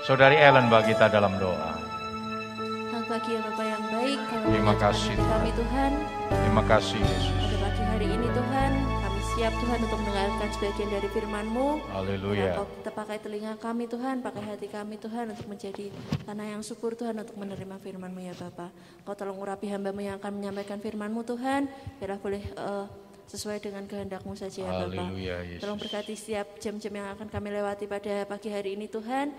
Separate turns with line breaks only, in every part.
Saudari Ellen bagi kita dalam doa.
Selamat pagi ya Bapak yang baik. Kami
Terima kasih,
hati Kami Tuhan,
Terima kasih Yesus.
pada pagi hari ini Tuhan, kami siap Tuhan untuk mendengarkan sebagian dari firman-Mu.
Haleluya.
Kita pakai telinga kami Tuhan, pakai hati kami Tuhan untuk menjadi tanah yang subur Tuhan untuk menerima firman-Mu ya Bapak. Kau tolong urapi hamba-Mu yang akan menyampaikan firman-Mu Tuhan, biarlah boleh eh, sesuai dengan kehendak-Mu saja ya Bapak.
Haleluya Yesus.
Tolong berkati setiap jam-jam yang akan kami lewati pada pagi hari ini Tuhan.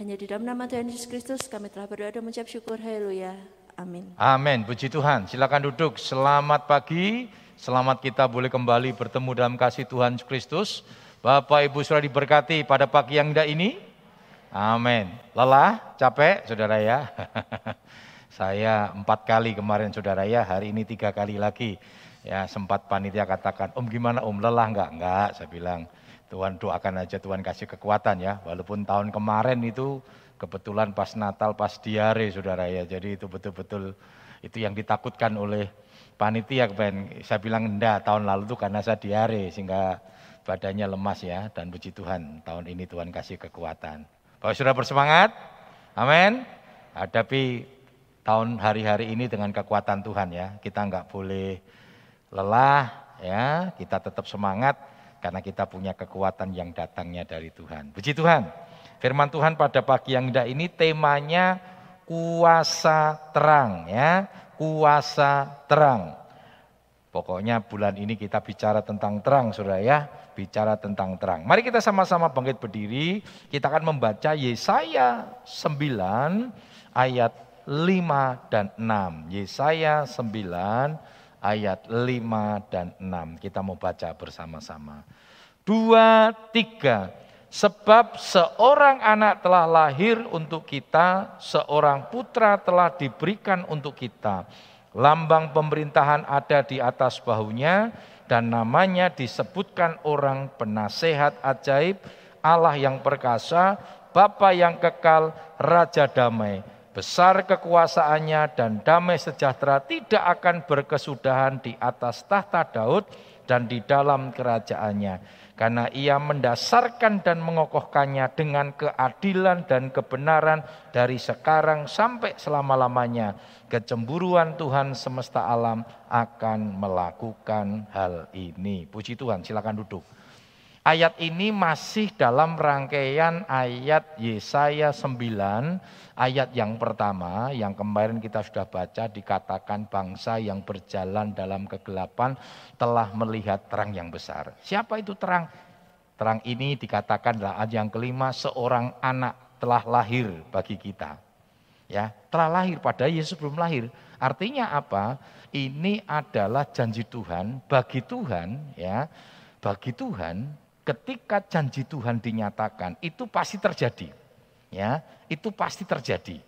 Hanya di dalam nama Tuhan Yesus Kristus kami telah berdoa dan mengucap syukur. Haleluya. Amin.
Amin. Puji Tuhan. Silakan duduk. Selamat pagi. Selamat kita boleh kembali bertemu dalam kasih Tuhan Yesus Kristus. Bapak Ibu sudah diberkati pada pagi yang indah ini. Amin. Lelah, capek, saudara ya. Saya empat kali kemarin saudara ya, hari ini tiga kali lagi. Ya sempat panitia katakan, om gimana om lelah enggak? Enggak, saya bilang. Tuhan doakan aja Tuhan kasih kekuatan ya. Walaupun tahun kemarin itu kebetulan pas Natal, pas diare saudara ya. Jadi itu betul-betul itu yang ditakutkan oleh panitia kemarin. Saya bilang enggak, tahun lalu itu karena saya diare sehingga badannya lemas ya. Dan puji Tuhan, tahun ini Tuhan kasih kekuatan. Bapak sudah bersemangat? Amin. Hadapi tahun hari-hari ini dengan kekuatan Tuhan ya. Kita enggak boleh lelah ya, kita tetap semangat karena kita punya kekuatan yang datangnya dari Tuhan. Puji Tuhan. Firman Tuhan pada pagi yang indah ini temanya kuasa terang ya, kuasa terang. Pokoknya bulan ini kita bicara tentang terang Saudara ya, bicara tentang terang. Mari kita sama-sama bangkit berdiri, kita akan membaca Yesaya 9 ayat 5 dan 6. Yesaya 9 ayat 5 dan 6. Kita mau baca bersama-sama. Dua, tiga. Sebab seorang anak telah lahir untuk kita, seorang putra telah diberikan untuk kita. Lambang pemerintahan ada di atas bahunya, dan namanya disebutkan orang penasehat ajaib, Allah yang perkasa, Bapa yang kekal, Raja damai. Besar kekuasaannya dan damai sejahtera tidak akan berkesudahan di atas tahta Daud dan di dalam kerajaannya. Karena ia mendasarkan dan mengokohkannya dengan keadilan dan kebenaran dari sekarang sampai selama-lamanya. Kecemburuan Tuhan semesta alam akan melakukan hal ini. Puji Tuhan, silakan duduk. Ayat ini masih dalam rangkaian ayat Yesaya 9, ayat yang pertama yang kemarin kita sudah baca dikatakan bangsa yang berjalan dalam kegelapan telah melihat terang yang besar. Siapa itu terang? Terang ini dikatakan adalah ayat yang kelima seorang anak telah lahir bagi kita. Ya, telah lahir pada Yesus belum lahir. Artinya apa? Ini adalah janji Tuhan bagi Tuhan ya. Bagi Tuhan ketika janji Tuhan dinyatakan itu pasti terjadi. Ya, itu pasti terjadi.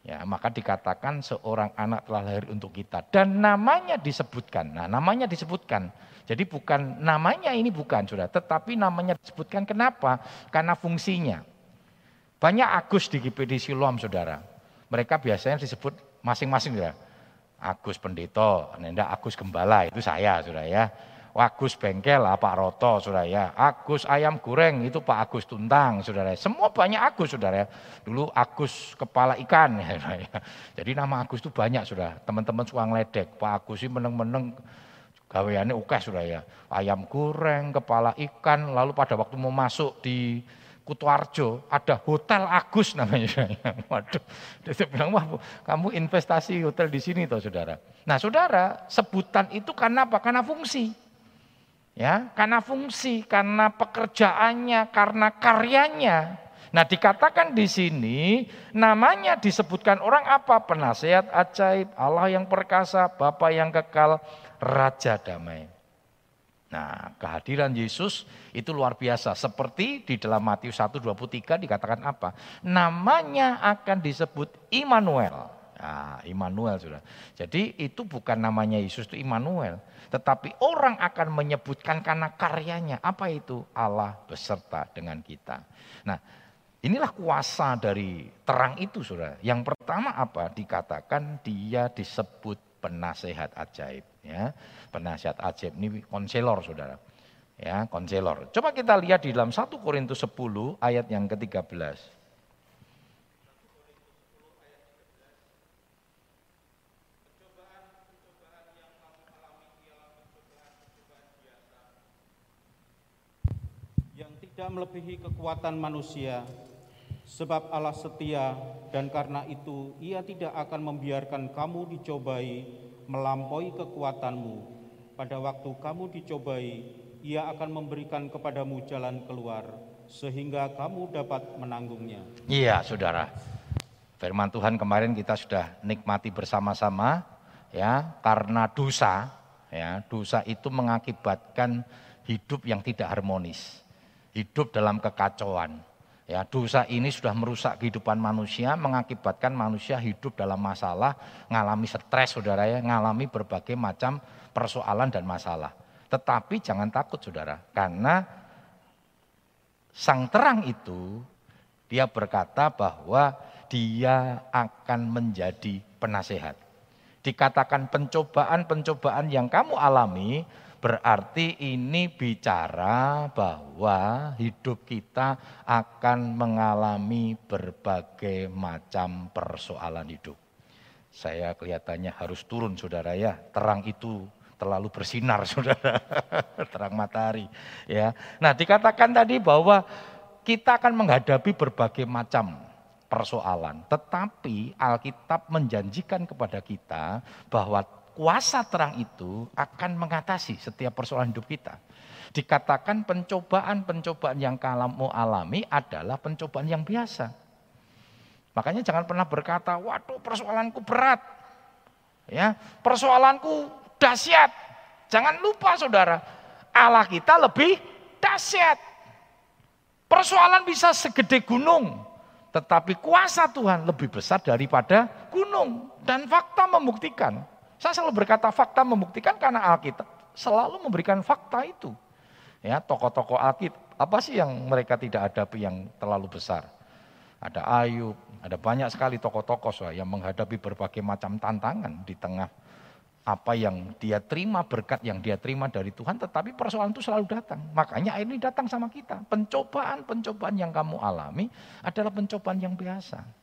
Ya, maka dikatakan seorang anak telah lahir untuk kita dan namanya disebutkan. Nah, namanya disebutkan. Jadi bukan namanya ini bukan sudah, tetapi namanya disebutkan kenapa? Karena fungsinya. Banyak Agus di GPD Siloam Saudara. Mereka biasanya disebut masing-masing ya. Agus Pendeta, Nenda Agus Gembala itu saya Saudara ya. Agus bengkel lah Pak Roto saudara ya. Agus ayam goreng itu Pak Agus Tuntang saudara. Semua banyak Agus saudara ya. Dulu Agus kepala ikan ya, saudara. Jadi nama Agus itu banyak saudara. Teman-teman suka ngeledek. Pak Agus ini meneng-meneng gaweannya oke saudara ya. Ayam goreng, kepala ikan. Lalu pada waktu mau masuk di Kutuarjo ada Hotel Agus namanya. Waduh, dia bilang wah kamu investasi hotel di sini toh saudara. Nah saudara sebutan itu karena apa? Karena fungsi. Ya, karena fungsi, karena pekerjaannya, karena karyanya. Nah, dikatakan di sini namanya disebutkan orang apa? Penasehat ajaib, Allah yang perkasa, Bapa yang kekal, Raja damai. Nah, kehadiran Yesus itu luar biasa. Seperti di dalam Matius 1:23 dikatakan apa? Namanya akan disebut Immanuel. Nah, Immanuel sudah. Jadi itu bukan namanya Yesus itu Immanuel. Tetapi orang akan menyebutkan karena karyanya. Apa itu? Allah beserta dengan kita. Nah inilah kuasa dari terang itu saudara. Yang pertama apa? Dikatakan dia disebut penasehat ajaib. Ya, penasehat ajaib ini konselor saudara. Ya, konselor. Coba kita lihat di dalam 1 Korintus 10 ayat yang ke-13.
Tidak melebihi kekuatan manusia, sebab Allah setia dan karena itu ia tidak akan membiarkan kamu dicobai melampaui kekuatanmu. Pada waktu kamu dicobai, ia akan memberikan kepadamu jalan keluar sehingga kamu dapat menanggungnya.
Iya, Saudara. Firman Tuhan kemarin kita sudah nikmati bersama-sama ya, karena dosa ya, dosa itu mengakibatkan hidup yang tidak harmonis. Hidup dalam kekacauan. Ya, dosa ini sudah merusak kehidupan manusia, mengakibatkan manusia hidup dalam masalah, ngalami stres saudara ya, ngalami berbagai macam persoalan dan masalah. Tetapi jangan takut saudara, karena sang terang itu dia berkata bahwa dia akan menjadi penasehat. Dikatakan pencobaan-pencobaan yang kamu alami Berarti ini bicara bahwa hidup kita akan mengalami berbagai macam persoalan hidup. Saya kelihatannya harus turun saudara ya, terang itu terlalu bersinar saudara, terang matahari. ya. Nah dikatakan tadi bahwa kita akan menghadapi berbagai macam persoalan. Tetapi Alkitab menjanjikan kepada kita bahwa kuasa terang itu akan mengatasi setiap persoalan hidup kita. Dikatakan pencobaan-pencobaan yang kamu alami adalah pencobaan yang biasa. Makanya jangan pernah berkata, waduh persoalanku berat. Ya, persoalanku dahsyat. Jangan lupa saudara, Allah kita lebih dahsyat. Persoalan bisa segede gunung, tetapi kuasa Tuhan lebih besar daripada gunung. Dan fakta membuktikan saya selalu berkata fakta membuktikan karena Alkitab selalu memberikan fakta itu. Ya, tokoh-tokoh Alkitab, apa sih yang mereka tidak hadapi yang terlalu besar? Ada Ayub, ada banyak sekali tokoh-tokoh yang menghadapi berbagai macam tantangan di tengah apa yang dia terima, berkat yang dia terima dari Tuhan, tetapi persoalan itu selalu datang. Makanya ini datang sama kita. Pencobaan-pencobaan yang kamu alami adalah pencobaan yang biasa.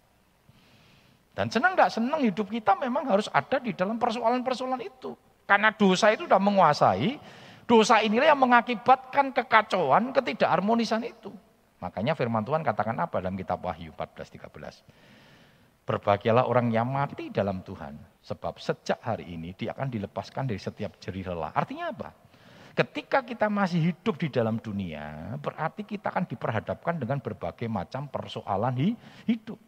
Dan senang tidak senang hidup kita memang harus ada di dalam persoalan-persoalan itu. Karena dosa itu sudah menguasai, dosa inilah yang mengakibatkan kekacauan, ketidakharmonisan itu. Makanya firman Tuhan katakan apa dalam kitab Wahyu 14:13. Berbahagialah orang yang mati dalam Tuhan, sebab sejak hari ini dia akan dilepaskan dari setiap jerih lelah. Artinya apa? Ketika kita masih hidup di dalam dunia, berarti kita akan diperhadapkan dengan berbagai macam persoalan hidup.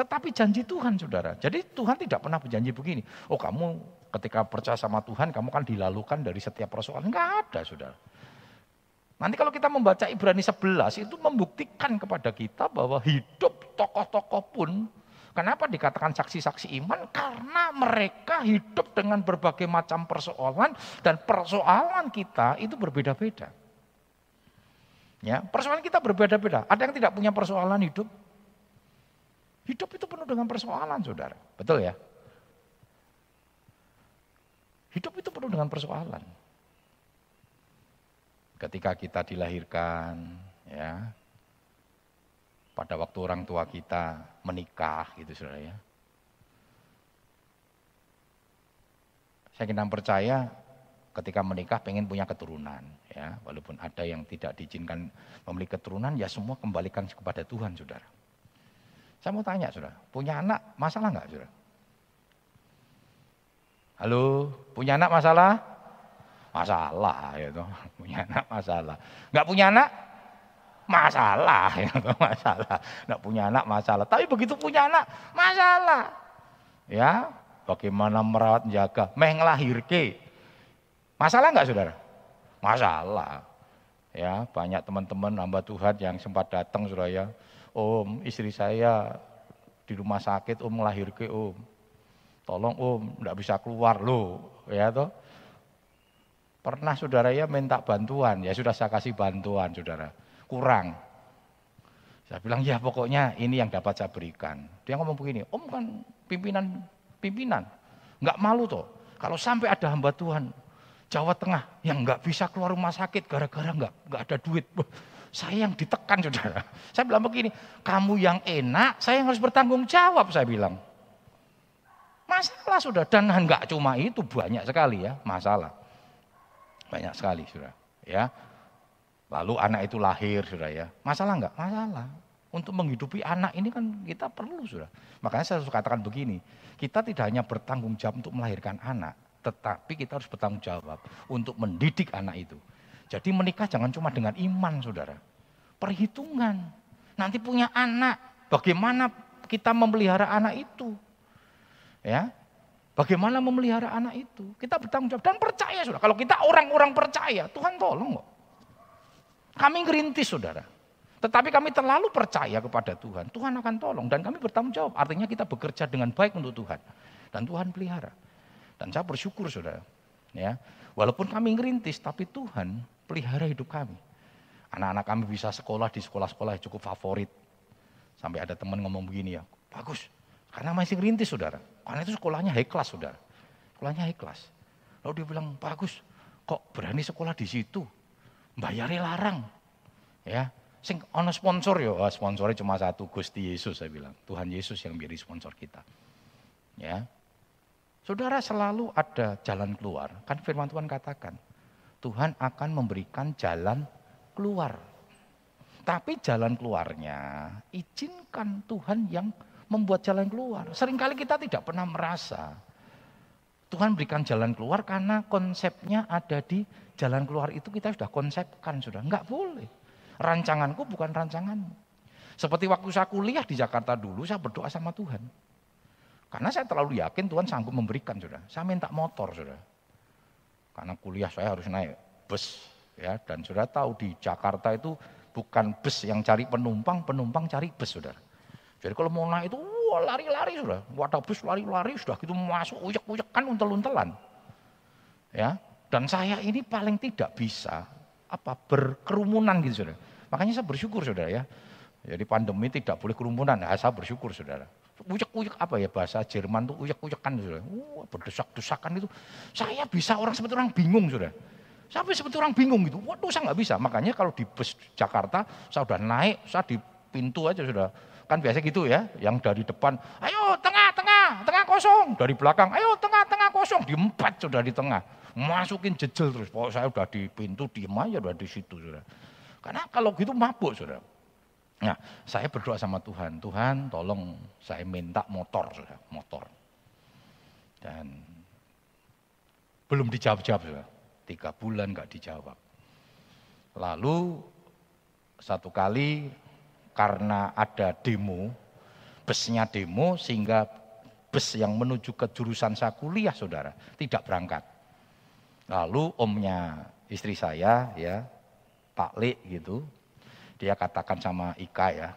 Tetapi janji Tuhan saudara. Jadi Tuhan tidak pernah berjanji begini. Oh kamu ketika percaya sama Tuhan kamu kan dilalukan dari setiap persoalan. Enggak ada saudara. Nanti kalau kita membaca Ibrani 11 itu membuktikan kepada kita bahwa hidup tokoh-tokoh pun Kenapa dikatakan saksi-saksi iman? Karena mereka hidup dengan berbagai macam persoalan dan persoalan kita itu berbeda-beda. Ya, persoalan kita berbeda-beda. Ada yang tidak punya persoalan hidup, Hidup itu penuh dengan persoalan, saudara. Betul ya? Hidup itu penuh dengan persoalan. Ketika kita dilahirkan, ya, pada waktu orang tua kita menikah, gitu saudara ya. Saya kira percaya ketika menikah pengen punya keturunan, ya, walaupun ada yang tidak diizinkan memiliki keturunan, ya semua kembalikan kepada Tuhan, saudara. Saya mau tanya, saudara, punya anak masalah nggak, saudara? Halo, punya anak masalah? Masalah, toh. Punya anak masalah. Nggak punya anak? Masalah, toh. Masalah. Nggak punya anak masalah. Tapi begitu punya anak, masalah. Ya, bagaimana merawat, jaga, meh ngelahirke. Masalah nggak, saudara? Masalah. Ya, banyak teman-teman hamba Tuhan yang sempat datang, saudara ya Om, istri saya di rumah sakit, Om melahirkan Om. Tolong Om, enggak bisa keluar loh, ya toh. Pernah saudara ya minta bantuan, ya sudah saya kasih bantuan saudara. Kurang. Saya bilang ya pokoknya ini yang dapat saya berikan. Dia ngomong begini, Om kan pimpinan pimpinan, nggak malu toh. Kalau sampai ada hamba Tuhan Jawa Tengah yang nggak bisa keluar rumah sakit gara-gara nggak nggak ada duit. Saya yang ditekan saudara. Saya bilang begini, kamu yang enak, saya yang harus bertanggung jawab saya bilang. Masalah sudah dan enggak cuma itu banyak sekali ya masalah. Banyak sekali sudah ya. Lalu anak itu lahir, sudah ya. Masalah enggak? Masalah. Untuk menghidupi anak ini kan kita perlu, sudah. Makanya saya harus katakan begini, kita tidak hanya bertanggung jawab untuk melahirkan anak, tetapi kita harus bertanggung jawab untuk mendidik anak itu. Jadi menikah jangan cuma dengan iman, saudara. Perhitungan. Nanti punya anak, bagaimana kita memelihara anak itu? Ya, Bagaimana memelihara anak itu? Kita bertanggung jawab dan percaya sudah. Kalau kita orang-orang percaya, Tuhan tolong kok. Kami ngerintis saudara. Tetapi kami terlalu percaya kepada Tuhan. Tuhan akan tolong dan kami bertanggung jawab. Artinya kita bekerja dengan baik untuk Tuhan. Dan Tuhan pelihara. Dan saya bersyukur saudara. Ya, Walaupun kami ngerintis, tapi Tuhan pelihara hidup kami. Anak-anak kami bisa sekolah di sekolah-sekolah yang cukup favorit. Sampai ada teman ngomong begini ya, bagus. Karena masih ngerintis saudara. Karena itu sekolahnya high class saudara. Sekolahnya high class. Lalu dia bilang, bagus. Kok berani sekolah di situ? bayarnya larang. Ya, sing ono sponsor ya, oh, sponsornya cuma satu Gusti Yesus saya bilang. Tuhan Yesus yang menjadi sponsor kita. Ya. Saudara selalu ada jalan keluar. Kan firman Tuhan katakan, Tuhan akan memberikan jalan keluar. Tapi jalan keluarnya izinkan Tuhan yang membuat jalan keluar. Seringkali kita tidak pernah merasa Tuhan berikan jalan keluar karena konsepnya ada di jalan keluar itu kita sudah konsepkan sudah. Enggak boleh. Rancanganku bukan rancanganmu. Seperti waktu saya kuliah di Jakarta dulu saya berdoa sama Tuhan. Karena saya terlalu yakin Tuhan sanggup memberikan sudah. Saya minta motor sudah. Karena kuliah saya harus naik bus ya dan sudah tahu di Jakarta itu bukan bus yang cari penumpang, penumpang cari bus sudah. Jadi kalau mau naik itu wah lari-lari sudah. Wadah bus lari-lari sudah gitu masuk uyek-uyek kan untel-untelan. Ya, dan saya ini paling tidak bisa apa berkerumunan gitu saudara. Makanya saya bersyukur saudara ya. Jadi pandemi tidak boleh kerumunan. Nah, saya bersyukur saudara. Uyek-uyek apa ya bahasa Jerman tuh uyek-uyekan saudara. Wah, berdesak-desakan itu. Saya bisa orang seperti orang bingung saudara. Sampai seperti orang bingung gitu. Waduh saya nggak bisa. Makanya kalau di bus Jakarta saya udah naik, saya di pintu aja sudah Kan biasa gitu ya, yang dari depan, ayo tengah, tengah, tengah kosong. Dari belakang, ayo tengah, tengah kosong. Diempat sudah di tengah. Masukin jejel terus. Pokoknya saya udah di pintu, diem aja udah di situ. Sudah. Karena kalau gitu mabuk sudah. Nah, saya berdoa sama Tuhan, Tuhan tolong saya minta motor motor. Dan belum dijawab-jawab. Tiga bulan nggak dijawab. Lalu satu kali karena ada demo, busnya demo sehingga bus yang menuju ke jurusan saya kuliah saudara tidak berangkat. Lalu omnya istri saya ya Pak Le gitu, dia katakan sama Ika ya,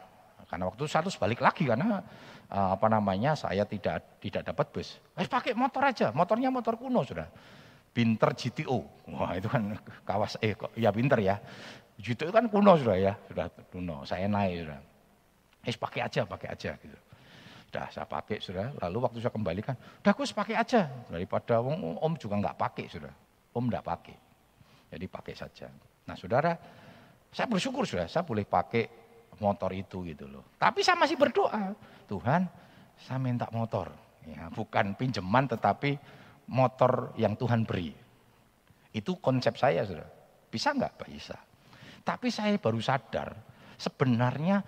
karena waktu itu saya harus balik lagi karena eh, apa namanya saya tidak tidak dapat bus. Eh pakai motor aja, motornya motor kuno sudah. Binter GTO. Wah itu kan kawas eh kok ya Binter ya. Itu kan kuno sudah ya, sudah kuno. Saya naik sudah. Eh pakai aja, pakai aja gitu. Sudah saya pakai sudah. Lalu waktu saya kembalikan, udah Gus pakai aja. Daripada om, om juga nggak pakai sudah. Om nggak pakai. Jadi pakai saja. Nah saudara, saya bersyukur sudah, saya boleh pakai motor itu gitu loh. Tapi saya masih berdoa, Tuhan saya minta motor. Ya, bukan pinjaman tetapi motor yang Tuhan beri. Itu konsep saya sudah. Bisa nggak? Bisa. Tapi saya baru sadar, sebenarnya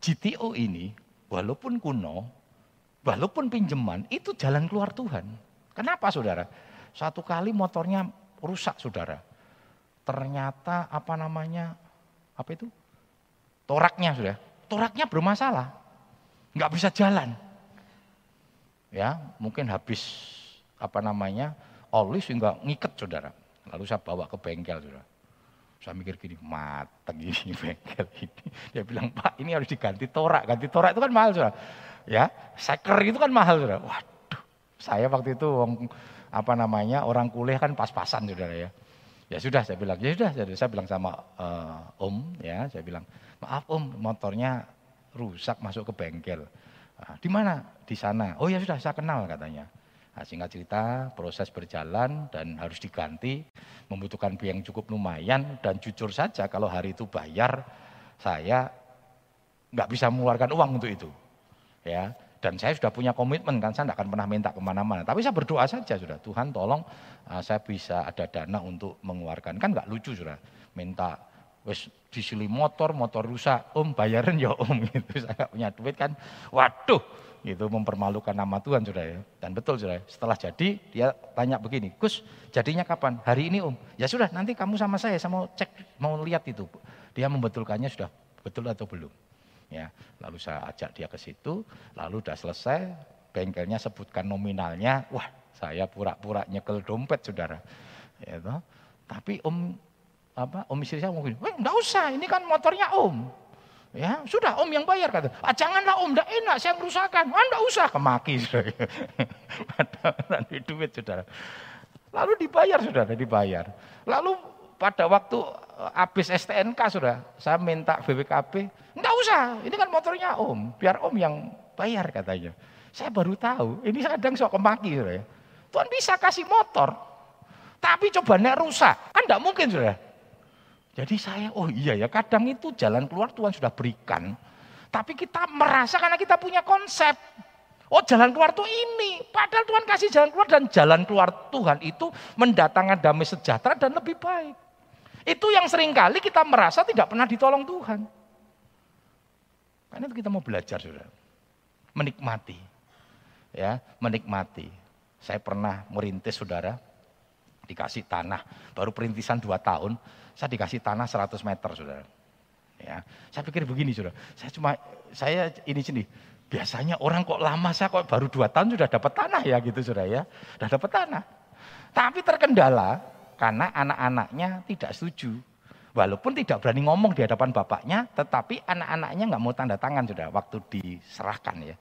GTO ini walaupun kuno, walaupun pinjaman, itu jalan keluar Tuhan. Kenapa saudara? Satu kali motornya rusak saudara. Ternyata apa namanya, apa itu? Toraknya sudah, toraknya bermasalah. Nggak bisa jalan. Ya, mungkin habis apa namanya, oli sehingga ngiket saudara. Lalu saya bawa ke bengkel saudara. Saya mikir gini, mateng ini bengkel ini. Dia bilang, Pak ini harus diganti torak. Ganti torak itu kan mahal sudah. Ya, seker itu kan mahal sudah. Waduh, saya waktu itu apa namanya orang kuliah kan pas-pasan saudara ya. Ya sudah saya bilang, ya sudah saya bilang sama uh, Om ya, saya bilang, maaf Om motornya rusak masuk ke bengkel. Nah, di mana? Di sana. Oh ya sudah saya kenal katanya. Nah, singkat cerita, proses berjalan dan harus diganti, membutuhkan biaya yang cukup lumayan dan jujur saja kalau hari itu bayar, saya nggak bisa mengeluarkan uang untuk itu. Ya, dan saya sudah punya komitmen kan, saya tidak akan pernah minta ke mana-mana. Tapi saya berdoa saja sudah, Tuhan tolong uh, saya bisa ada dana untuk mengeluarkan. Kan nggak lucu sudah, minta Wes disili motor, motor rusak, om bayarin ya om gitu. Saya punya duit kan, waduh itu mempermalukan nama Tuhan sudah ya. Dan betul sudah, setelah jadi dia tanya begini, Gus jadinya kapan? Hari ini om. Ya sudah nanti kamu sama saya, saya mau cek, mau lihat itu. Dia membetulkannya sudah betul atau belum. Ya, lalu saya ajak dia ke situ, lalu udah selesai, bengkelnya sebutkan nominalnya, wah saya pura-pura nyekel dompet saudara. Ya, Tapi om apa om istri saya mungkin, Wah, enggak usah, ini kan motornya om. Ya, sudah om yang bayar kata. Ah, janganlah om, enggak enak, saya merusakan. Ah, enggak usah, kemaki. Padahal duit saudara. Lalu dibayar saudara, dibayar. Lalu pada waktu eh, habis STNK sudah, saya minta BPKB, enggak usah, ini kan motornya om, biar om yang bayar katanya. Saya baru tahu, ini kadang sok kemaki sudah ya. Tuhan bisa kasih motor, tapi coba nek rusak, kan enggak mungkin sudah. Jadi saya, oh iya ya kadang itu jalan keluar Tuhan sudah berikan. Tapi kita merasa karena kita punya konsep. Oh jalan keluar tuh ini. Padahal Tuhan kasih jalan keluar dan jalan keluar Tuhan itu mendatangkan damai sejahtera dan lebih baik. Itu yang sering kali kita merasa tidak pernah ditolong Tuhan. Karena itu kita mau belajar sudah. Menikmati. Ya, menikmati. Saya pernah merintis saudara, dikasih tanah, baru perintisan dua tahun, saya dikasih tanah 100 meter, saudara. Ya, saya pikir begini, saudara. Saya cuma, saya ini sini. Biasanya orang kok lama, saya kok baru dua tahun sudah dapat tanah ya gitu, saudara ya. Sudah dapat tanah. Tapi terkendala karena anak-anaknya tidak setuju. Walaupun tidak berani ngomong di hadapan bapaknya, tetapi anak-anaknya nggak mau tanda tangan sudah waktu diserahkan ya.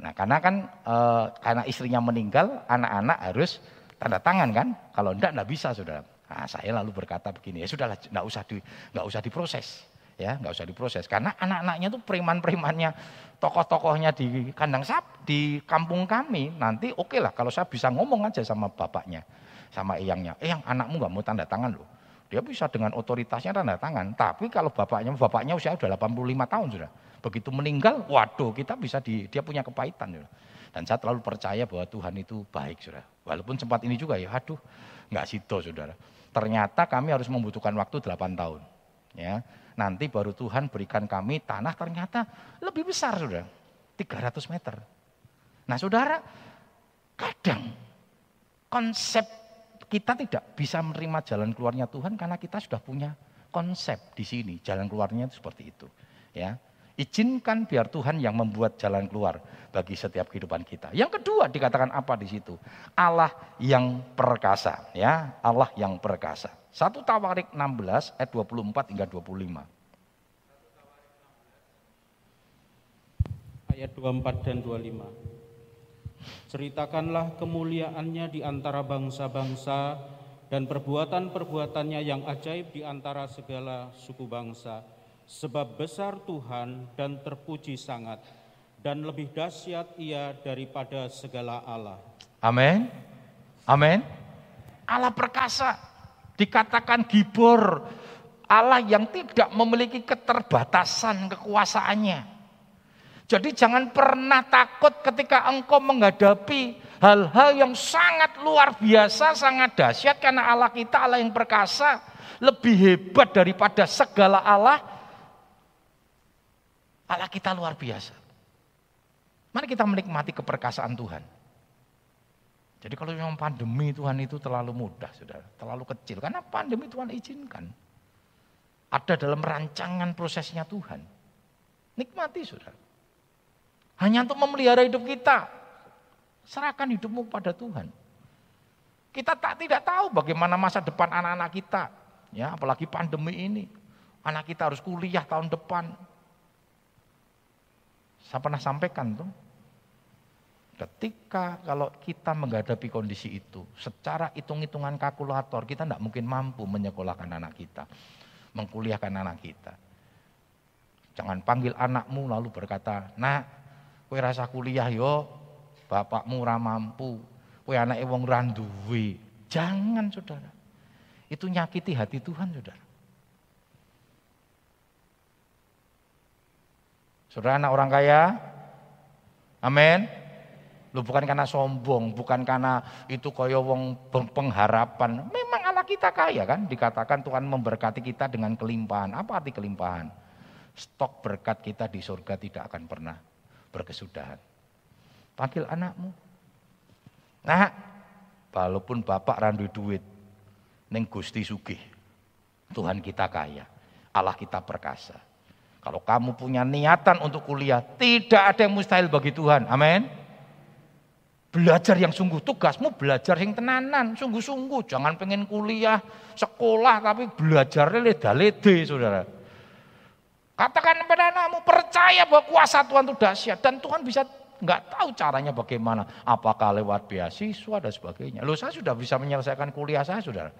Nah karena kan e, karena istrinya meninggal, anak-anak harus tanda tangan kan. Kalau enggak enggak bisa saudara. Nah, saya lalu berkata begini, ya sudahlah, nggak usah di, nggak usah diproses, ya, nggak usah diproses, karena anak-anaknya tuh preman-premannya, tokoh-tokohnya di kandang sap, di kampung kami, nanti oke okay lah kalau saya bisa ngomong aja sama bapaknya, sama eyangnya, eyang anakmu nggak mau tanda tangan loh, dia bisa dengan otoritasnya tanda tangan, tapi kalau bapaknya, bapaknya usia udah 85 tahun sudah, begitu meninggal, waduh kita bisa di, dia punya kepahitan sudah. Dan saya terlalu percaya bahwa Tuhan itu baik sudah. Walaupun sempat ini juga ya, aduh nggak situ saudara. Ternyata kami harus membutuhkan waktu 8 tahun. Ya, nanti baru Tuhan berikan kami tanah ternyata lebih besar sudah 300 meter. Nah saudara, kadang konsep kita tidak bisa menerima jalan keluarnya Tuhan karena kita sudah punya konsep di sini jalan keluarnya itu seperti itu. Ya, Izinkan biar Tuhan yang membuat jalan keluar bagi setiap kehidupan kita. Yang kedua dikatakan apa di situ? Allah yang perkasa, ya, Allah yang perkasa. Satu Tawarik 16 ayat 24 hingga 25.
Ayat 24 dan 25. Ceritakanlah kemuliaannya di antara bangsa-bangsa dan perbuatan-perbuatannya yang ajaib di antara segala suku bangsa sebab besar Tuhan dan terpuji sangat, dan lebih dahsyat ia daripada segala Allah.
Amin. Amin. Allah perkasa, dikatakan gibor, Allah yang tidak memiliki keterbatasan kekuasaannya. Jadi jangan pernah takut ketika engkau menghadapi hal-hal yang sangat luar biasa, sangat dahsyat karena Allah kita Allah yang perkasa, lebih hebat daripada segala Allah Allah kita luar biasa. Mari kita menikmati keperkasaan Tuhan. Jadi kalau memang pandemi Tuhan itu terlalu mudah, saudara, terlalu kecil. Karena pandemi Tuhan izinkan. Ada dalam rancangan prosesnya Tuhan. Nikmati, saudara. Hanya untuk memelihara hidup kita. Serahkan hidupmu pada Tuhan. Kita tak tidak tahu bagaimana masa depan anak-anak kita. Ya, apalagi pandemi ini. Anak kita harus kuliah tahun depan. Saya pernah sampaikan tuh. Ketika kalau kita menghadapi kondisi itu, secara hitung-hitungan kalkulator kita tidak mungkin mampu menyekolahkan anak kita, mengkuliahkan anak kita. Jangan panggil anakmu lalu berkata, nak, kue rasa kuliah yo, bapakmu ora mampu, kue anak wong randuwe. Jangan saudara, itu nyakiti hati Tuhan saudara. Saudara anak orang kaya? Amin. Lu bukan karena sombong, bukan karena itu kaya wong pengharapan. Memang Allah kita kaya kan, dikatakan Tuhan memberkati kita dengan kelimpahan. Apa arti kelimpahan? Stok berkat kita di surga tidak akan pernah berkesudahan. Panggil anakmu. Nah, walaupun bapak randu duit, neng gusti sugih. Tuhan kita kaya, Allah kita perkasa. Kalau kamu punya niatan untuk kuliah, tidak ada yang mustahil bagi Tuhan. Amin. Belajar yang sungguh, tugasmu belajar yang tenanan, sungguh-sungguh. Jangan pengen kuliah, sekolah, tapi belajar leda-lede, saudara. Katakan pada anakmu, percaya bahwa kuasa Tuhan itu dahsyat. Dan Tuhan bisa nggak tahu caranya bagaimana. Apakah lewat beasiswa dan sebagainya. Loh saya sudah bisa menyelesaikan kuliah saya, saudara.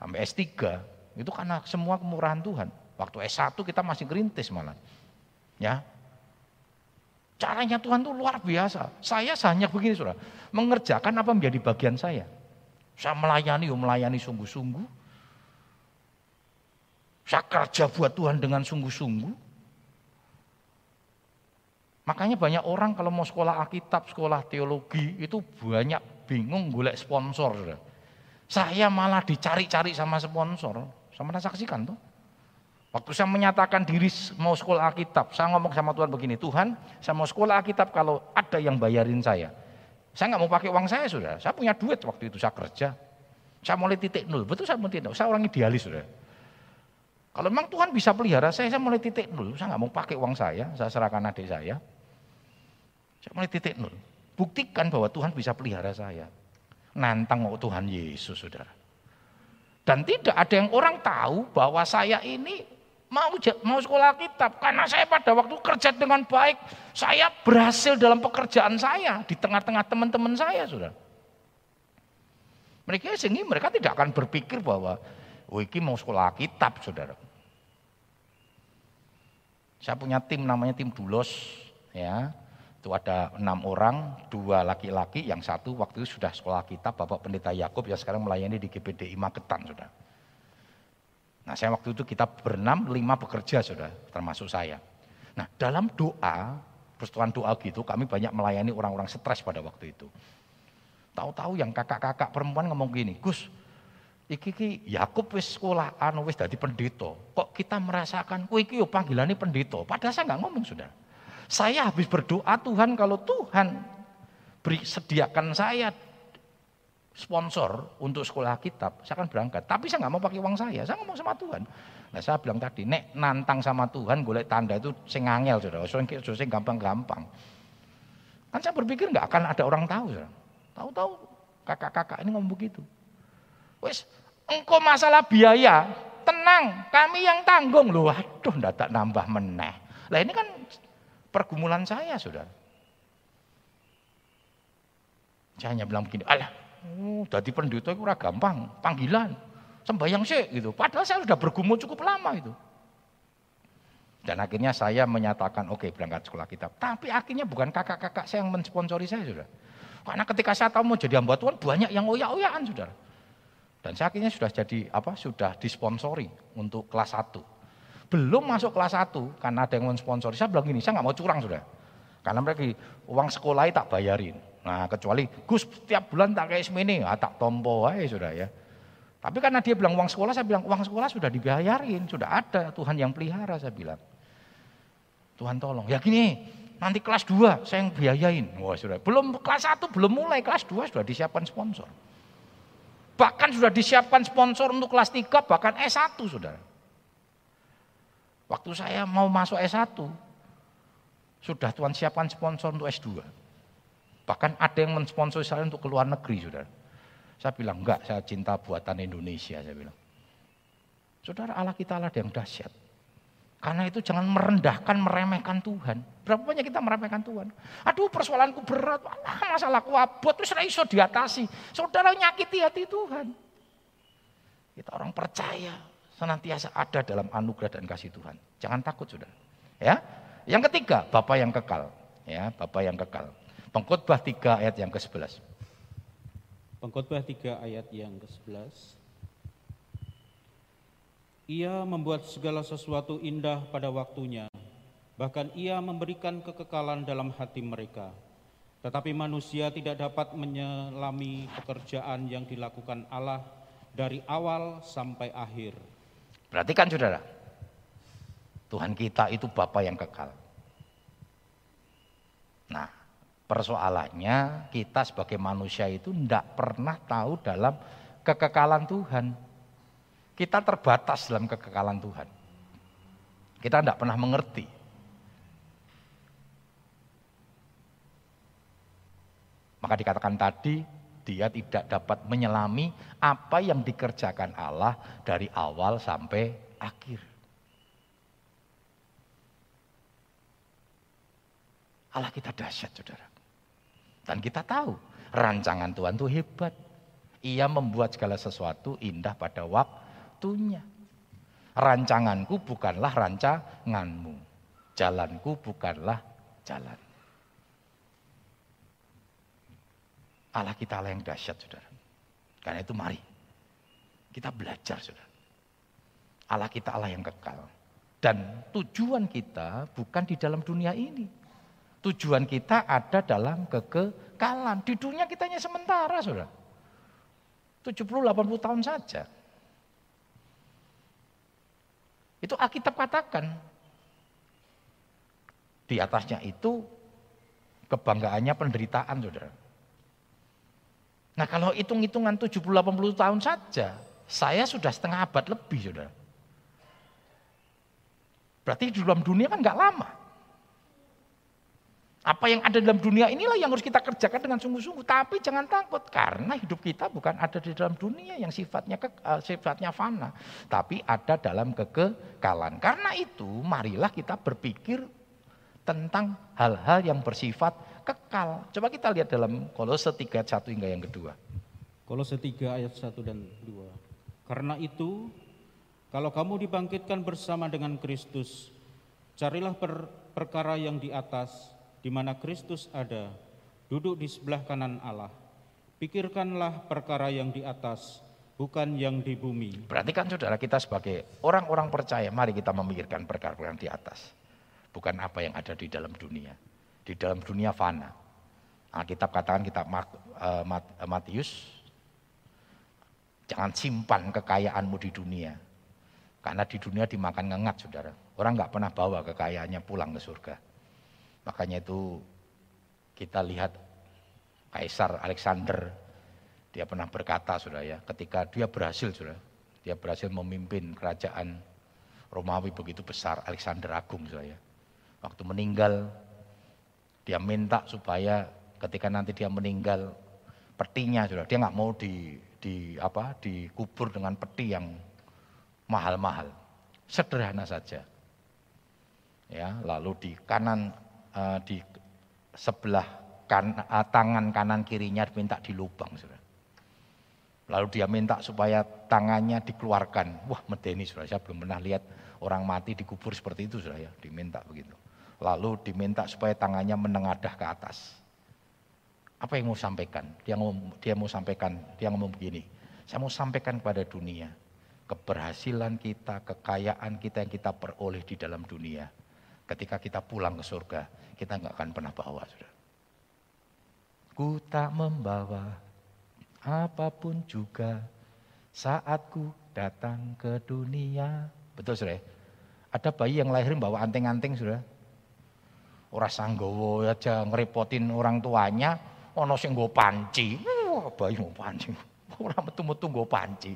Sampai S3. Itu karena semua kemurahan Tuhan. Waktu S1 kita masih gerintis malah. Ya, Caranya Tuhan itu luar biasa. Saya hanya begini saudara, mengerjakan apa menjadi bagian saya. Saya melayani, melayani sungguh-sungguh. Saya kerja buat Tuhan dengan sungguh-sungguh. Makanya banyak orang kalau mau sekolah Alkitab, sekolah teologi itu banyak bingung golek sponsor. Saya malah dicari-cari sama sponsor. Sama saksikan tuh. Waktu saya menyatakan diri mau sekolah Alkitab, saya ngomong sama Tuhan begini, Tuhan saya mau sekolah Alkitab kalau ada yang bayarin saya. Saya nggak mau pakai uang saya sudah, saya punya duit waktu itu saya kerja. Saya mulai titik nol, betul saya mau titik nol, saya orang idealis sudah. Kalau memang Tuhan bisa pelihara saya, saya mulai titik nol, saya nggak mau pakai uang saya, saya serahkan adik saya. Saya mulai titik nol. Buktikan bahwa Tuhan bisa pelihara saya. Nantang mau Tuhan Yesus, saudara. Dan tidak ada yang orang tahu bahwa saya ini mau mau sekolah kitab karena saya pada waktu kerja dengan baik saya berhasil dalam pekerjaan saya di tengah-tengah teman-teman saya sudah mereka sehingga mereka tidak akan berpikir bahwa Wiki oh, mau sekolah kitab saudara saya punya tim namanya tim Dulos ya itu ada enam orang dua laki-laki yang satu waktu itu sudah sekolah kitab Bapak Pendeta Yakub yang sekarang melayani di GPDI Magetan sudah Nah saya waktu itu kita berenam, lima bekerja sudah, termasuk saya. Nah dalam doa, persetujuan doa gitu, kami banyak melayani orang-orang stres pada waktu itu. Tahu-tahu yang kakak-kakak perempuan ngomong gini, Gus, iki ki Yakub wis sekolah anu wis dadi pendeta. Kok kita merasakan, oh iki yo panggilannya pendeta. Padahal saya nggak ngomong sudah. Saya habis berdoa Tuhan kalau Tuhan beri sediakan saya sponsor untuk sekolah kitab, saya akan berangkat. Tapi saya nggak mau pakai uang saya, saya ngomong sama Tuhan. Nah saya bilang tadi, nek nantang sama Tuhan, golek tanda itu sing angel, saudara. Sing gampang-gampang. Kan saya berpikir nggak akan ada orang tahu, saudara. Tahu-tahu kakak-kakak ini ngomong begitu. Wes, engkau masalah biaya, tenang, kami yang tanggung. Loh, waduh, tak nambah meneh. Lah ini kan pergumulan saya, saudara. Saya hanya bilang begini, alah Oh, jadi pendeta itu ora gampang, panggilan. Sembayang sih gitu. Padahal saya sudah bergumul cukup lama itu. Dan akhirnya saya menyatakan oke okay, berangkat sekolah kitab. Tapi akhirnya bukan kakak-kakak saya yang mensponsori saya sudah. Karena ketika saya tahu mau jadi hamba Tuhan banyak yang oyak-oyakan sudah. Dan saya akhirnya sudah jadi apa? Sudah disponsori untuk kelas 1. Belum masuk kelas 1 karena ada yang mensponsori. Saya bilang gini, saya nggak mau curang sudah. Karena mereka uang sekolah tak bayarin. Nah kecuali Gus setiap bulan tak kayak semini, ah, tak tompo aja sudah ya. Tapi karena dia bilang uang sekolah, saya bilang uang sekolah sudah dibayarin, sudah ada Tuhan yang pelihara saya bilang. Tuhan tolong. Ya gini, nanti kelas 2 saya yang biayain. Wah sudah, belum kelas 1 belum mulai, kelas 2 sudah disiapkan sponsor. Bahkan sudah disiapkan sponsor untuk kelas 3, bahkan S1 sudah. Waktu saya mau masuk S1, sudah Tuhan siapkan sponsor untuk S2. Bahkan ada yang mensponsori saya untuk ke luar negeri, saudara. Saya bilang, enggak, saya cinta buatan Indonesia, saya bilang. Saudara, Allah kita Allah yang dahsyat. Karena itu jangan merendahkan, meremehkan Tuhan. Berapa banyak kita meremehkan Tuhan? Aduh persoalanku berat, Allah masalahku abot, terus iso diatasi. Saudara nyakiti hati Tuhan. Kita orang percaya, senantiasa ada dalam anugerah dan kasih Tuhan. Jangan takut saudara. Ya, Yang ketiga, Bapak yang kekal. Ya, Bapak yang kekal. Pengkhotbah 3 ayat yang ke-11.
Pengkhotbah 3 ayat yang ke-11. Ia membuat segala sesuatu indah pada waktunya, bahkan ia memberikan kekekalan dalam hati mereka. Tetapi manusia tidak dapat menyelami pekerjaan yang dilakukan Allah dari awal sampai akhir.
Berarti kan saudara, Tuhan kita itu Bapa yang kekal. Nah, persoalannya kita sebagai manusia itu tidak pernah tahu dalam kekekalan Tuhan. Kita terbatas dalam kekekalan Tuhan. Kita tidak pernah mengerti. Maka dikatakan tadi, dia tidak dapat menyelami apa yang dikerjakan Allah dari awal sampai akhir. Allah kita dahsyat saudara. Dan kita tahu rancangan Tuhan itu hebat. Ia membuat segala sesuatu indah pada waktunya. Rancanganku bukanlah rancanganmu. Jalanku bukanlah jalan. Allah kita Allah yang dahsyat saudara. Karena itu mari kita belajar saudara. Allah kita Allah yang kekal. Dan tujuan kita bukan di dalam dunia ini. Tujuan kita ada dalam kekekalan. Di dunia kita hanya sementara, saudara. 70-80 tahun saja. Itu Alkitab katakan. Di atasnya itu kebanggaannya penderitaan, saudara. Nah kalau hitung-hitungan 70-80 tahun saja, saya sudah setengah abad lebih, saudara. Berarti di dalam dunia kan nggak lama. Apa yang ada dalam dunia inilah yang harus kita kerjakan dengan sungguh-sungguh. Tapi jangan takut karena hidup kita bukan ada di dalam dunia yang sifatnya ke, uh, sifatnya fana, tapi ada dalam kekekalan. Karena itu marilah kita berpikir tentang hal-hal yang bersifat kekal. Coba kita lihat dalam Kolose 3 1 hingga yang kedua.
Kolose 3 ayat 1 dan 2. Karena itu kalau kamu dibangkitkan bersama dengan Kristus, carilah per perkara yang di atas di mana Kristus ada, duduk di sebelah kanan Allah. Pikirkanlah perkara yang di atas, bukan yang di bumi.
Berarti kan saudara kita sebagai orang-orang percaya, mari kita memikirkan perkara yang di atas. Bukan apa yang ada di dalam dunia. Di dalam dunia fana. Alkitab katakan kita uh, Matius, jangan simpan kekayaanmu di dunia. Karena di dunia dimakan ngengat saudara. Orang nggak pernah bawa kekayaannya pulang ke surga. Makanya itu kita lihat Kaisar Alexander, dia pernah berkata sudah ya, ketika dia berhasil sudah, dia berhasil memimpin kerajaan Romawi begitu besar, Alexander Agung sudah ya. Waktu meninggal, dia minta supaya ketika nanti dia meninggal, petinya sudah, dia nggak mau di, di apa dikubur dengan peti yang mahal-mahal, sederhana saja. Ya, lalu di kanan uh, di sebelah kan, uh, tangan kanan kirinya minta dilubang. Saudara. Lalu dia minta supaya tangannya dikeluarkan. Wah medeni saudara, saya belum pernah lihat orang mati dikubur seperti itu saudara ya, diminta begitu. Lalu diminta supaya tangannya menengadah ke atas. Apa yang mau sampaikan? Dia mau, dia mau sampaikan, dia ngomong begini. Saya mau sampaikan kepada dunia, keberhasilan kita, kekayaan kita yang kita peroleh di dalam dunia Ketika kita pulang ke surga, kita nggak akan pernah bawa, sudah. Ku tak membawa apa pun juga saat ku datang ke dunia. Betul, sudah. Ada bayi yang lahir bawa anting-anting, sudah. Orang sanggowo aja ngerepotin orang tuanya, ono sing nggo panci. Wah, bayi mau panci. Orang metu-metu nggo panci.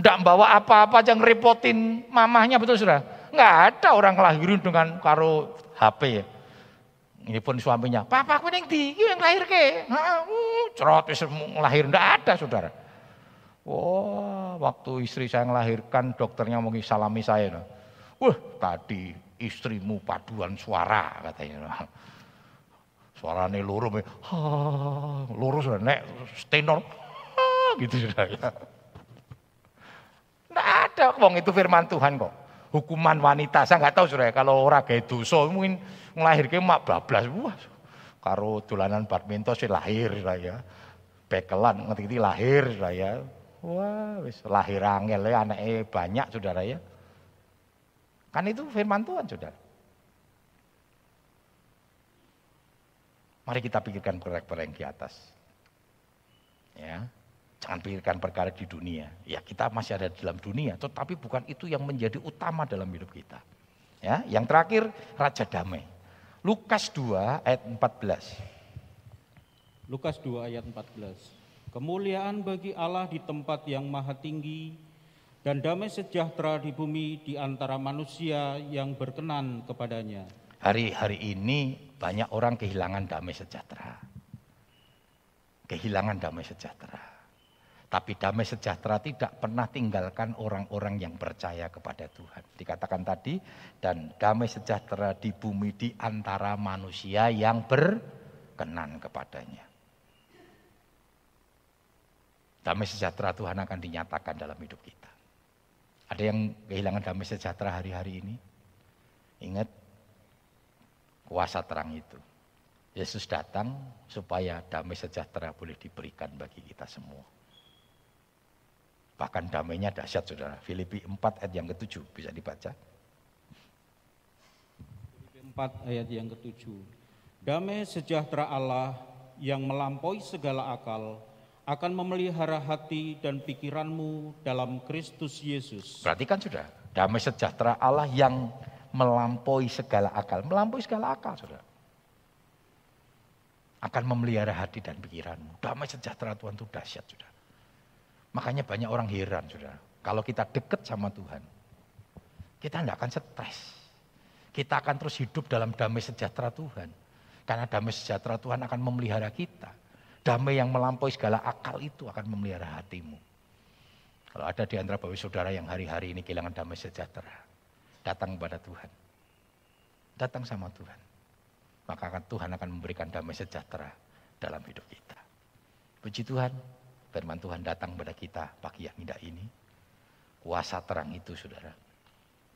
Ndak bawa apa-apa aja ngerepotin mamahnya, betul, sudah. Enggak ada orang ngelahirin dengan karo HP ya. Ini pun suaminya, papa aku yang di, yang lahir ke. Uh, cerot ngelahir, enggak ada saudara. Wah, waktu istri saya melahirkan, dokternya mau salami saya. Wah, tadi istrimu paduan suara katanya. Suaranya lurus, ha, lurus nek tenor, gitu sudah ya. Enggak ada, wong itu firman Tuhan kok hukuman wanita. Saya nggak tahu sudah kalau orang kayak dosa mungkin ngelahirkan mak bablas. Wah, karo dolanan badminton sih lahir saya. Bekelan ngerti lahir saya. Wah, wis lahir angel ya anaknya banyak saudara ya. Kan itu firman Tuhan saudara. Mari kita pikirkan perkara yang di atas. Ya. Jangan pikirkan perkara di dunia. Ya kita masih ada di dalam dunia, tetapi bukan itu yang menjadi utama dalam hidup kita. Ya, yang terakhir Raja Damai. Lukas 2 ayat 14.
Lukas 2 ayat 14. Kemuliaan bagi Allah di tempat yang maha tinggi dan damai sejahtera di bumi di antara manusia yang berkenan kepadanya.
Hari-hari ini banyak orang kehilangan damai sejahtera. Kehilangan damai sejahtera. Tapi damai sejahtera tidak pernah tinggalkan orang-orang yang percaya kepada Tuhan. Dikatakan tadi, dan damai sejahtera di bumi di antara manusia yang berkenan kepadanya. Damai sejahtera Tuhan akan dinyatakan dalam hidup kita. Ada yang kehilangan damai sejahtera hari-hari ini? Ingat, kuasa terang itu. Yesus datang supaya damai sejahtera boleh diberikan bagi kita semua. Bahkan damainya dahsyat saudara. Filipi 4 ayat yang ketujuh bisa dibaca.
Filipi 4 ayat yang ketujuh. Damai sejahtera Allah yang melampaui segala akal akan memelihara hati dan pikiranmu dalam Kristus Yesus.
Perhatikan sudah, damai sejahtera Allah yang melampaui segala akal. Melampaui segala akal saudara. Akan memelihara hati dan pikiranmu. Damai sejahtera Tuhan itu dahsyat sudah. Makanya banyak orang heran, saudara. Kalau kita dekat sama Tuhan, kita tidak akan stres. Kita akan terus hidup dalam damai sejahtera Tuhan. Karena damai sejahtera Tuhan akan memelihara kita. Damai yang melampaui segala akal itu akan memelihara hatimu. Kalau ada di antara bapak saudara yang hari-hari ini kehilangan damai sejahtera, datang kepada Tuhan. Datang sama Tuhan. Maka akan Tuhan akan memberikan damai sejahtera dalam hidup kita. Puji Tuhan, Firman Tuhan datang pada kita pagi yang indah ini. Kuasa terang itu saudara.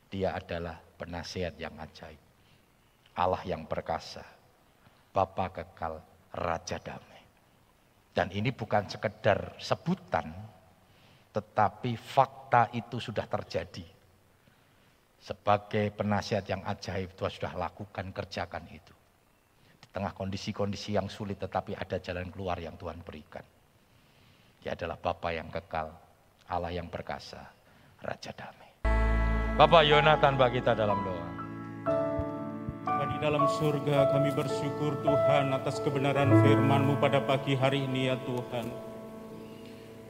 Dia adalah penasihat yang ajaib. Allah yang perkasa. Bapa kekal, Raja damai. Dan ini bukan sekedar sebutan, tetapi fakta itu sudah terjadi. Sebagai penasihat yang ajaib, Tuhan sudah lakukan, kerjakan itu. Di tengah kondisi-kondisi yang sulit, tetapi ada jalan keluar yang Tuhan berikan. Dia adalah Bapa yang kekal, Allah yang perkasa, Raja damai. Bapak Yonatan bagi kita dalam doa.
Di dalam surga kami bersyukur Tuhan atas kebenaran firman-Mu pada pagi hari ini ya Tuhan.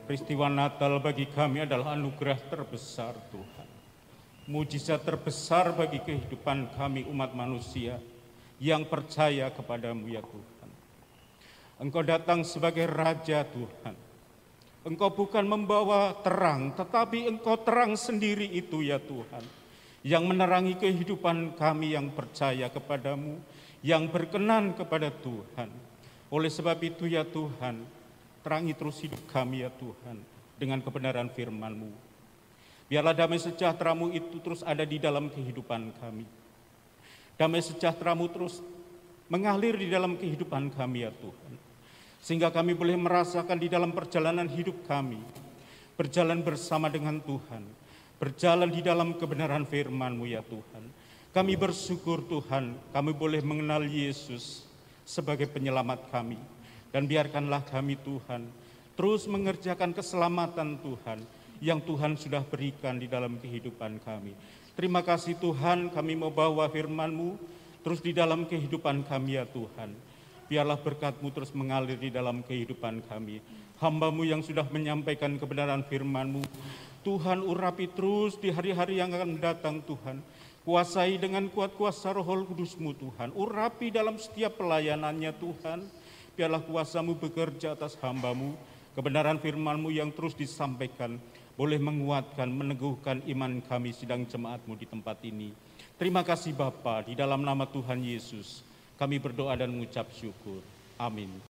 Peristiwa Natal bagi kami adalah anugerah terbesar Tuhan. Mujizat terbesar bagi kehidupan kami umat manusia yang percaya kepadamu ya Tuhan. Engkau datang sebagai Raja Tuhan Engkau bukan membawa terang, tetapi Engkau terang sendiri itu ya Tuhan. Yang menerangi kehidupan kami yang percaya kepadamu, yang berkenan kepada Tuhan. Oleh sebab itu ya Tuhan, terangi terus hidup kami ya Tuhan, dengan kebenaran firman-Mu. Biarlah damai sejahtera-Mu itu terus ada di dalam kehidupan kami. Damai sejahtera-Mu terus mengalir di dalam kehidupan kami ya Tuhan sehingga kami boleh merasakan di dalam perjalanan hidup kami, berjalan bersama dengan Tuhan, berjalan di dalam kebenaran firman-Mu ya Tuhan. Kami bersyukur Tuhan, kami boleh mengenal Yesus sebagai penyelamat kami. Dan biarkanlah kami Tuhan, terus mengerjakan keselamatan Tuhan yang Tuhan sudah berikan di dalam kehidupan kami. Terima kasih Tuhan, kami mau bawa firman-Mu terus di dalam kehidupan kami ya Tuhan. Biarlah berkatmu terus mengalir di dalam kehidupan kami. Hambamu yang sudah menyampaikan kebenaran firmanmu. Tuhan urapi terus di hari-hari yang akan datang Tuhan. Kuasai dengan kuat kuasa roh kudusmu Tuhan. Urapi dalam setiap pelayanannya Tuhan. Biarlah kuasamu bekerja atas hambamu. Kebenaran firmanmu yang terus disampaikan. Boleh menguatkan, meneguhkan iman kami sidang jemaatmu di tempat ini. Terima kasih Bapa di dalam nama Tuhan Yesus. Kami berdoa dan mengucap syukur. Amin.